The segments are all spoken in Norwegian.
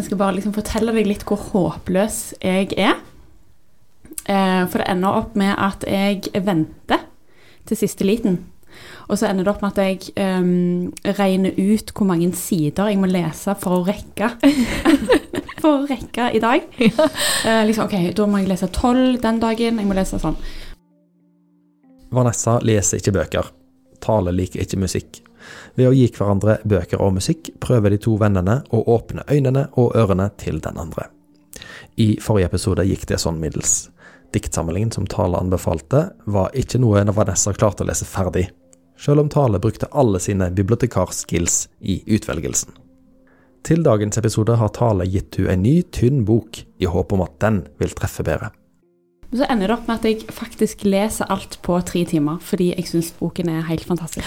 Jeg skal bare liksom fortelle deg litt hvor håpløs jeg er. Eh, for det ender opp med at jeg venter til siste liten. Og så ender det opp med at jeg um, regner ut hvor mange sider jeg må lese for å rekke. for å rekke i dag. Ja. Uh, liksom, ok, Da må jeg lese tolv den dagen. Jeg må lese sånn. Vanessa leser ikke bøker. Tale liker ikke musikk. Ved å gi hverandre bøker og musikk prøver de to vennene å åpne øynene og ørene til den andre. I forrige episode gikk det sånn middels. Diktsamlingen som Tale anbefalte, var ikke noe Vanessa klarte å lese ferdig, selv om Tale brukte alle sine bibliotekarskills i utvelgelsen. Til dagens episode har Tale gitt hun en ny, tynn bok, i håp om at den vil treffe bedre. Så ender det opp med at jeg faktisk leser alt på tre timer, fordi jeg syns boken er helt fantastisk.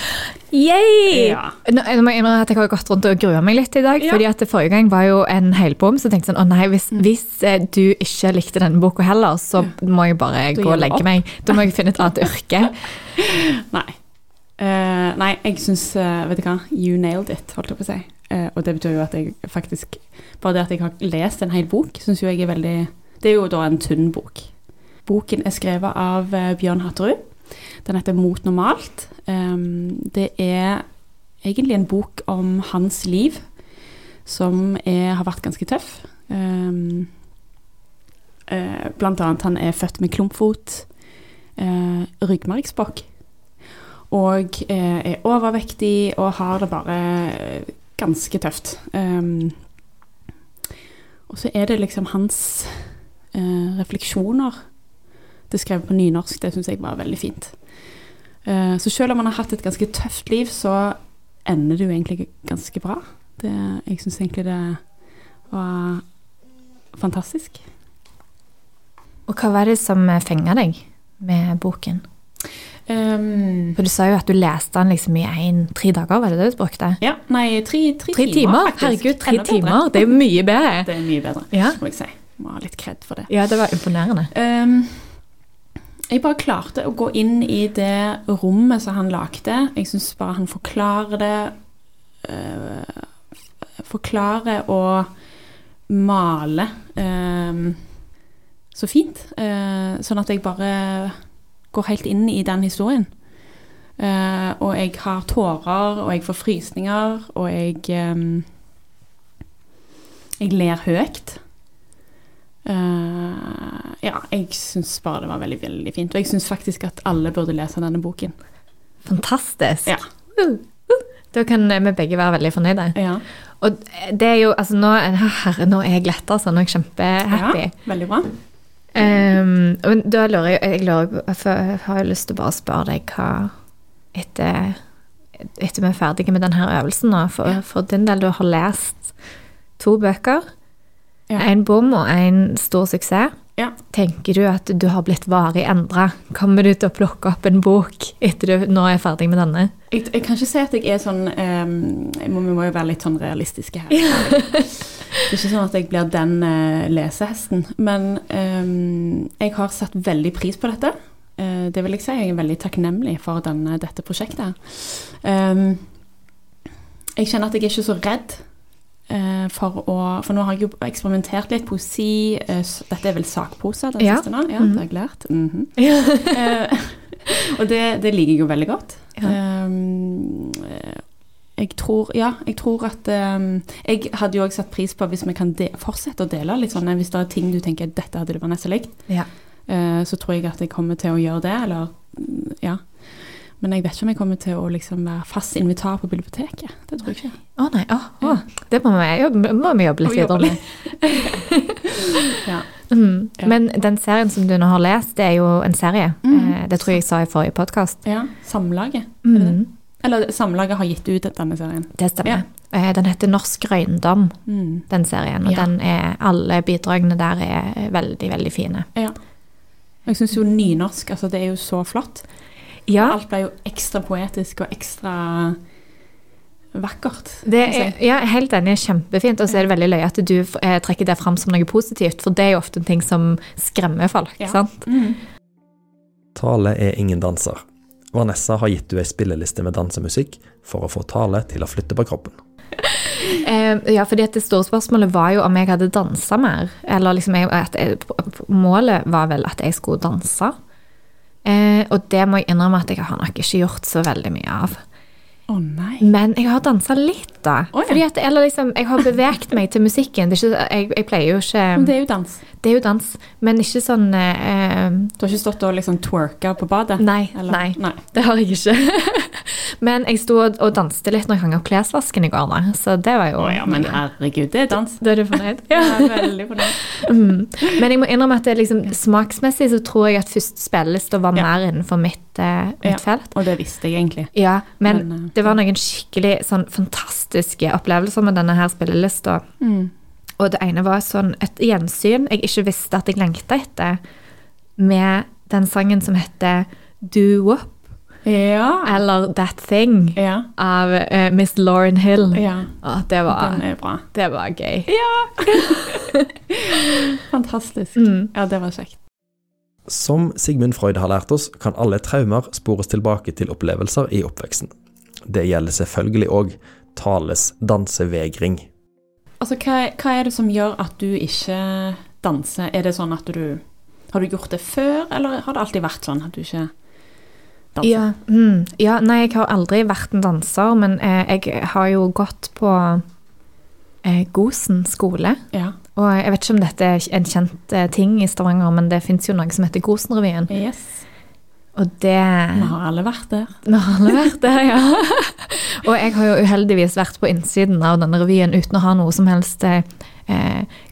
Yay! Ja. Nå, jeg må innrømme at jeg har gått rundt og grua meg litt i dag. Ja. fordi at Forrige gang var jo en helbom, så tenkte jeg sånn å nei, hvis, mm. hvis, eh, du ikke likte denne boka heller, så må jeg bare gå og legge meg. Da må jeg finne et annet yrke. nei. Uh, nei, jeg syns uh, Vet du hva? You nailed it, holdt jeg på å si. Uh, og det betyr jo at jeg faktisk Bare det at jeg har lest en hel bok, syns jo jeg er veldig Det er jo da en tynn bok. Boken er skrevet av uh, Bjørn Hatterud. Den heter 'Mot normalt'. Um, det er egentlig en bok om hans liv, som er, har vært ganske tøff. Um, uh, blant annet han er født med klumpfot, uh, ryggmargsbrokk, og er overvektig og har det bare ganske tøft. Um, og så er det liksom hans refleksjoner det skrevet på nynorsk. Det syns jeg var veldig fint. Uh, så selv om man har hatt et ganske tøft liv, så ender det jo egentlig ganske bra. Det, jeg syns egentlig det var fantastisk. Og hva var det som fenga deg med boken? Um, For du sa jo at du leste den liksom i en, tre dager, var det det du brukte? Ja, nei, tre, tre, tre timer, timer Herregud, tre timer! Det er mye bedre. Det er mye bedre, ja. må jeg si. Må ha litt kred for det. Ja, det var imponerende. Um, jeg bare klarte å gå inn i det rommet som han lagde. Jeg syns bare han forklarer det øh, Forklarer og maler øh, så fint. Øh, sånn at jeg bare går helt inn i den historien. Uh, og jeg har tårer, og jeg får frysninger, og jeg um, Jeg ler høyt. Uh, ja, jeg syns bare det var veldig, veldig fint. Og jeg syns faktisk at alle burde lese denne boken. Fantastisk. Ja. Uh, uh. Da kan vi begge være veldig fornøyde. Ja. Og det er jo Altså, nå, herre, nå er jeg letta, altså. nå er jeg kjempehappy. Ja, veldig bra. Um, og da lurer jeg, jeg, lurer, jeg har lyst til å bare spørre deg hva etter, etter vi er ferdige med denne øvelsen nå, for, for din del, du har lest to bøker. Ja. En bom og en stor suksess. Ja. Tenker du at du har blitt varig endra? Kommer du til å plukke opp en bok etter du nå er ferdig med denne? Jeg, jeg kan ikke si at jeg er sånn um, må, Vi må jo være litt sånn realistiske her. det er ikke sånn at jeg blir den uh, lesehesten. Men um, jeg har satt veldig pris på dette. Uh, det vil jeg si. Jeg er veldig takknemlig for denne, dette prosjektet. Um, jeg kjenner at jeg er ikke så redd for å For nå har jeg jo eksperimentert litt poesi. Eh, dette er vel sakpose, den ja. siste nå? Ja, mm. det har jeg lært. Mm -hmm. ja. og det, det, liker jeg jo veldig godt. Ja. Um, jeg tror Ja, jeg tror at um, Jeg hadde jo òg satt pris på hvis vi kan fortsette å dele litt sånn Hvis det er ting du tenker dette hadde du nesten likt, ja. uh, så tror jeg at jeg kommer til å gjøre det, eller. Men jeg vet ikke om jeg kommer til å liksom være fast invitar på biblioteket. Det tror jeg ikke. Å nei, å, å. Det må vi, jobbe, må vi jobbe litt videre med. ja. Mm. ja. Men den serien som du nå har lest, det er jo en serie. Mm. Det tror jeg jeg sa i forrige podkast. Ja. Samlaget. Mm. Det det? Eller Samlaget har gitt ut denne serien. Det stemmer. Ja. Eh, den heter Norsk røyndom, mm. den serien. Og den er, alle bidragene der er veldig, veldig fine. Ja. Jeg syns jo nynorsk, altså det er jo så flott. Ja. Alt ble jo ekstra poetisk og ekstra vakkert. Det er, ja, helt enig. Kjempefint. Og så er det veldig løye at du eh, trekker det fram som noe positivt, for det er jo ofte en ting som skremmer folk. Ja. sant? Mm. Tale er ingen danser. Vanessa har gitt du ei spilleliste med dansemusikk for å få Tale til å flytte på kroppen. Eh, ja, fordi at det store spørsmålet var jo om jeg hadde dansa mer. Eller liksom jeg, at jeg, Målet var vel at jeg skulle danse. Eh, og det må jeg innrømme at jeg har nok ikke gjort så veldig mye av. Å nei. Men jeg har dansa litt, da. Oh, ja. Fordi at, eller liksom, Jeg har beveget meg til musikken. Det ikke, jeg, jeg pleier jo ikke Men det er jo dans. Det er jo dans, men ikke sånn eh, Du har ikke stått og liksom twerka på badet? Nei, nei. nei. Det har jeg ikke. men jeg sto og, danste litt når jeg hang opp klesvasken i går, da. Så det var jo Å ja, men herregud, det er dans. Da er du fornøyd? Jeg er veldig fornøyd. Mm. Men jeg må innrømme at det liksom, smaksmessig så tror jeg at første spillelista var Ja. mer innenfor mitt, eh, mitt Ja. felt. Og det visste jeg egentlig. Ja, men, Men, eh, det var noen skikkelig sånn fantastiske opplevelser med denne her spillelista. Mm. Og det ene var sånn et gjensyn jeg ikke visste at jeg lengta etter, med den sangen som heter Do Wop, Ja. eller That Thing, Ja. av uh, Miss Lauren Hill. ja. Å, det, var, Den er bra. det var gøy. Fantastisk. Mm. Ja, det var kjekt. Som Sigmund Freud har lært oss, kan alle traumer spores tilbake til opplevelser i oppveksten. Det gjelder selvfølgelig òg Tales dansevegring. Altså, hva, hva er det som gjør at du ikke danser? Er det sånn at du Har du gjort det før, eller har det alltid vært sånn at du ikke? Ja, mm, ja, nei, jeg har aldri vært en danser, men eh, jeg har jo gått på eh, Gosen skole. Ja. Og jeg vet ikke om dette er en kjent eh, ting i Stavanger, men det fins jo noe som heter Gosenrevyen. Yes. Og det Vi har alle vært der. Vi har alle vært der, ja. og jeg har jo uheldigvis vært på innsiden av denne revyen uten å ha noe som helst eh,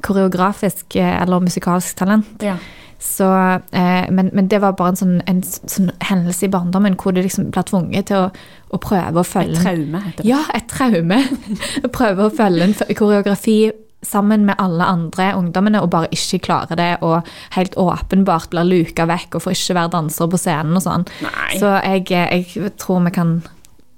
koreografisk eh, eller musikalsk talent. Ja. Så, eh, men, men det var bare en sånn, en sånn hendelse i barndommen hvor du liksom ble tvunget til å, å prøve å følge Et traume, heter det. Ja, et traume. prøve å følge en koreografi sammen med alle andre ungdommene og bare ikke klare det, og helt åpenbart blir luka vekk og får ikke være danser på scenen og sånn. Nei. Så jeg, jeg tror vi kan,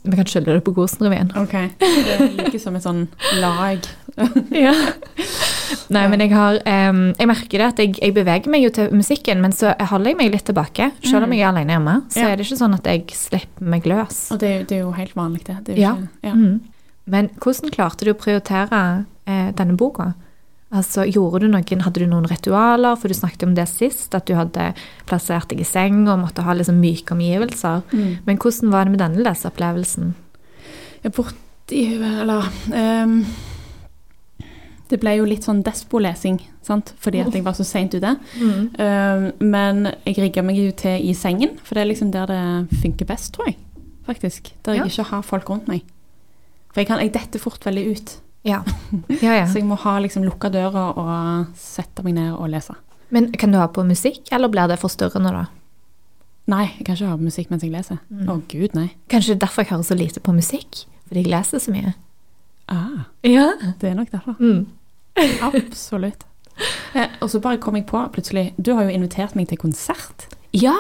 vi kan skylde det på Gosenrevyen. Ok. Det ligger som et sånn lag. Ja. Nei, men jeg har um, Jeg merker det at jeg, jeg beveger meg jo til musikken, men så holder jeg meg litt tilbake. Selv om jeg er alene hjemme, så er det ikke sånn at jeg slipper meg løs. Og det, det er jo helt vanlig, det. det Ja. Ikke. Mm. Men hvordan klarte du å prioritere eh, denne boka? Altså, gjorde du noen, Hadde du noen ritualer? For du snakket om det sist, at du hadde plassert deg i seng og måtte ha liksom myke omgivelser. Mm. Men hvordan var det med denne leseopplevelsen? Ja, Borti Eller ehm, Det ble jo litt sånn despo-lesing, fordi at jeg var så seint ute. Ehm, men jeg rigga meg jo til i sengen, for det er liksom der det funker best, tror jeg. Faktisk. Der jeg Ja. ikke har folk rundt meg. For jeg, kan, jeg detter fort veldig ut. Ja. ja, ja. Så jeg må ha liksom lukka døra og sette meg ned og lese. Men kan du ha på musikk, eller blir det forstyrrende, da? Nei, jeg kan ikke ha på musikk mens jeg leser. Å Mm. gud, nei. Kanskje derfor jeg hører så lite på musikk? Fordi jeg leser så mye. Ah, Ja. det er nok derfor. Mm. Absolutt. Eh, og så bare kom jeg på plutselig Du har jo invitert meg til konsert. Ja.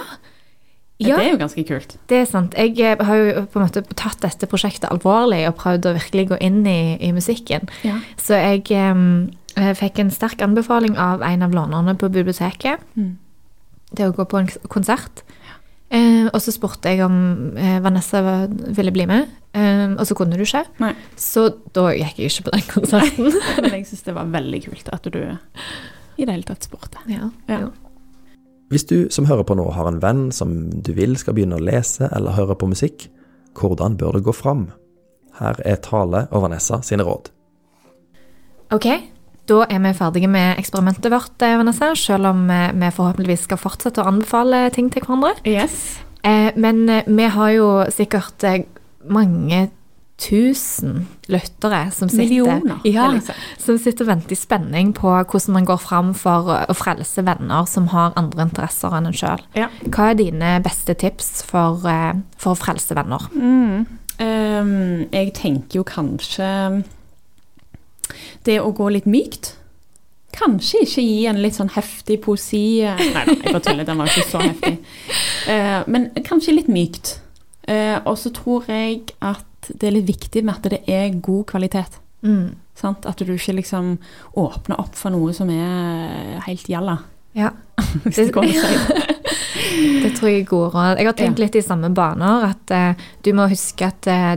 ja. Det er jo ganske kult. Det er sant. Jeg eh, har jo på en måte tatt dette prosjektet alvorlig og prøvd å virkelig gå inn i, i musikken. Ja. Så jeg eh, fikk en sterk anbefaling av en av lånerne på biblioteket Mm. til å gå på en konsert. Eh, og så spurte jeg om eh, Vanessa ville bli med, eh, og så kunne du ikke. Nei. Så da gikk jeg ikke på den konserten. Men jeg syns det var veldig kult at du i det hele tatt spurte. ja. Ja. Hvis du som hører på nå har en venn som du vil skal begynne å lese eller høre på musikk, hvordan bør det gå fram? Her er Tale og Vanessa sine råd. Ok, da er vi ferdige med eksperimentet vårt, eh, Vanessa, selv om eh, vi forhåpentligvis skal fortsette å anbefale ting til hverandre. Yes. Eh, men vi har jo sikkert mange tusen lyttere som sitter, ja, vil som sitter og venter i spenning på hvordan man går fram for å- frelse venner som har andre interesser enn en sjøl. Ja. Hva er dine beste tips for, eh, for å frelse venner? Mm. Um, jeg tenker jo kanskje det å gå litt mykt. Kanskje ikke gi en litt sånn heftig poesi Nei da, jeg bare tuller, den var ikke så heftig. Uh, men kanskje litt mykt. Eh, og så tror jeg at det er litt viktig med at det er god kvalitet. Mm. Sant? At du ikke liksom åpner opp for noe som er helt jalla. Ja. Hvis det går an det. Tror jeg er gode råd. Jeg har tenkt Ja. litt i samme baner, at eh, du må huske at eh,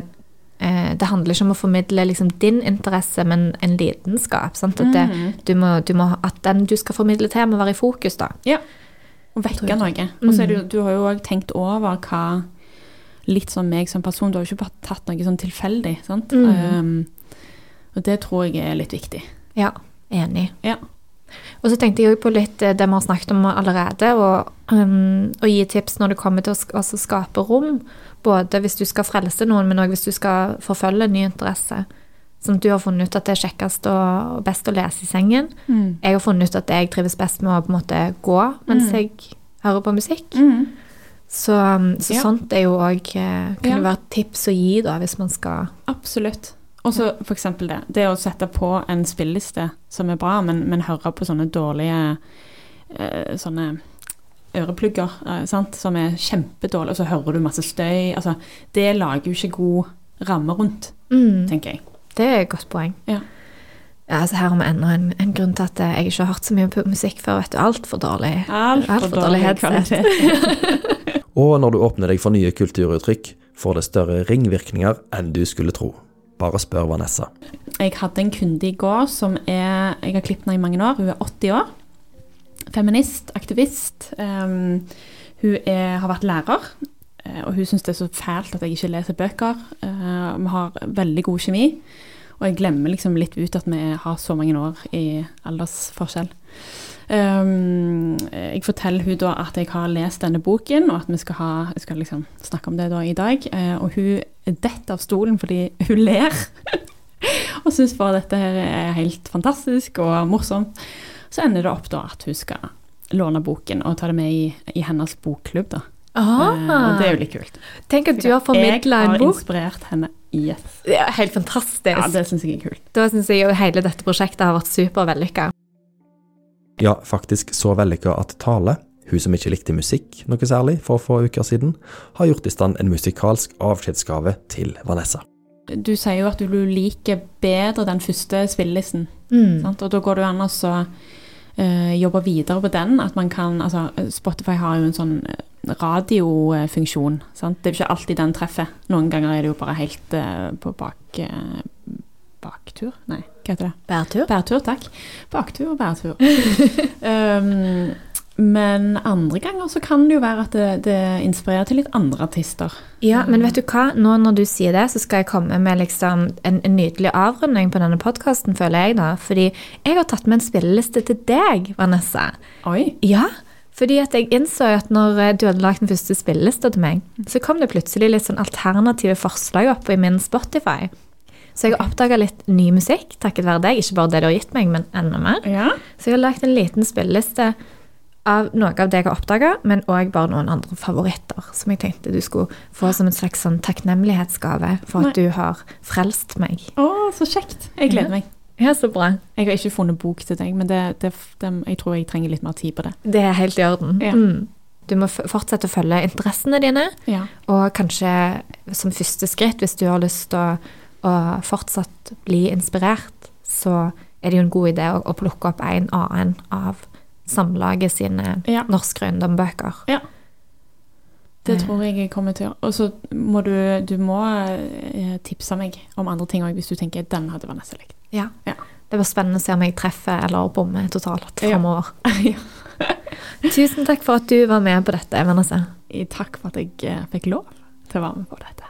eh, Det handler ikke om å formidle liksom, din interesse, men en lidenskap. Sant? At, det, Mhm. du må, du må, at den du skal formidle til, må være i fokus. da. Ja. Og vekke noe. Og så er det Mm. du har jo òg tenkt over hva Litt som meg som person, du har jo ikke bare tatt noe sånn tilfeldig, sant. Mm. Um, og det tror jeg er litt viktig. Ja, enig. Ja. Og så tenkte jeg jo på litt eh, det vi har snakket om allerede, og um, å gi tips når det kommer til å altså skape rom. Både hvis du skal frelse noen, men òg hvis du skal forfølge ny interesse. Som du har funnet ut at det er kjekkest og best å lese i sengen. Jeg har funnet ut at jeg trives best med å på en måte gå mens Mm. jeg hører på musikk. Mm. Så, um, så Ja. sånt er jo òg Kan Ja. det være et tips å gi, da, hvis man skal Absolutt. Og så eksempel det. Det å sette på en spilleliste som er bra, men, men høre på sånne dårlige eh, sånne øreplugger, eh, sant? som er kjempedårlige, og så hører du masse støy. Altså, det lager jo ikke god ramme rundt, mm, tenker jeg. Det er et godt poeng. Ja. Ja, altså Her har vi enda en, en grunn til at jeg ikke har hørt så mye på musikk før. vet du, Altfor dårlig. Altfor Alt dårlig dårlig kvalitet. Og når du åpner deg for nye kulturuttrykk, får det større ringvirkninger enn du skulle tro. Bare spør Vanessa. Jeg hadde en kunde i går som er Jeg har klippet henne i mange år. Hun er 80 år. Feminist, aktivist. Um, hun er, har vært lærer, eh, og hun syns det er så fælt at jeg ikke leser bøker. Uh, vi har veldig god kjemi, og jeg glemmer liksom litt ut at vi har så mange år i aldersforskjell. Um, jeg forteller hun da at jeg har lest denne boken, og at vi skal, ha, skal liksom snakke om det da i dag. Uh, og hun detter av stolen fordi hun ler. og syns bare dette her er helt fantastisk og morsomt. Så ender det opp da at hun skal låne boken og ta det med i, i hennes bokklubb. da. Eh, og det er jo litt kult. Tenk at du har formidla Jeg har inspirert henne. Yes. Helt fantastisk. Ja, det syns jeg er kult. Da syns jeg jo hele dette prosjektet har vært supervellykka. Ja, faktisk så vellykka at Tale, hun som ikke likte musikk noe særlig for få uker siden, har gjort i stand en musikalsk avskjedsgave til Vanessa. Du sier jo at du liker bedre den første spillelisten. Mm. Sant? Og da går det jo an å så, eh, jobbe videre på den. At man kan Altså, Spotify har jo en sånn eh, radiofunksjon. Sant? Det er jo ikke alltid den treffer. Noen ganger er det jo bare helt uh, på bak eh, baktur? Nei, hva heter det? Bærtur. Bærtur, takk. Baktur og bærtur. um, men andre ganger så kan det jo være at det, det inspirerer til litt andre artister. Ja, men vet du hva? Nå når du sier det, så skal jeg komme med liksom en, en nydelig avrunding på denne podkasten, føler jeg da. Fordi jeg har tatt med en spilleliste til deg, Vanessa. Oi. Ja, fordi at jeg innså at når eh, du hadde lagt den første spillelista til meg, så kom det plutselig litt sånn alternative forslag opp i min Spotify. Så jeg har oppdaga litt ny musikk takket være deg. Ikke bare det du har gitt meg, men enda mer. Ja. Så jeg har lagt en liten spilleliste av noe av det jeg har oppdaga, men òg bare noen andre favoritter som jeg tenkte du skulle få som en slags sånn takknemlighetsgave for at du har frelst meg. Å, så kjekt. Jeg gleder meg. Ja, så bra. Jeg har ikke funnet bok til deg, men det, det, det, jeg tror jeg trenger litt mer tid på det. Det er helt i orden. Ja. Mm. Du må fortsette å følge interessene dine. Ja. Og kanskje som første skritt, hvis du har lyst til å, å fortsatt bli inspirert, så er det jo en god idé å, å plukke opp en annen av Samlaget sine Ja. norske røyndombøker. Det tror jeg jeg kommer til å gjøre. Og så må du, du må eh, tipse meg om andre ting òg, hvis du tenker den hadde Vanessa likt. Ja. Ja. Det blir spennende å se om jeg treffer eller bommer totalt framover. Ja. Tusen takk for at du var med på dette, Vanessa. Takk for at jeg eh, fikk lov til å være med på dette.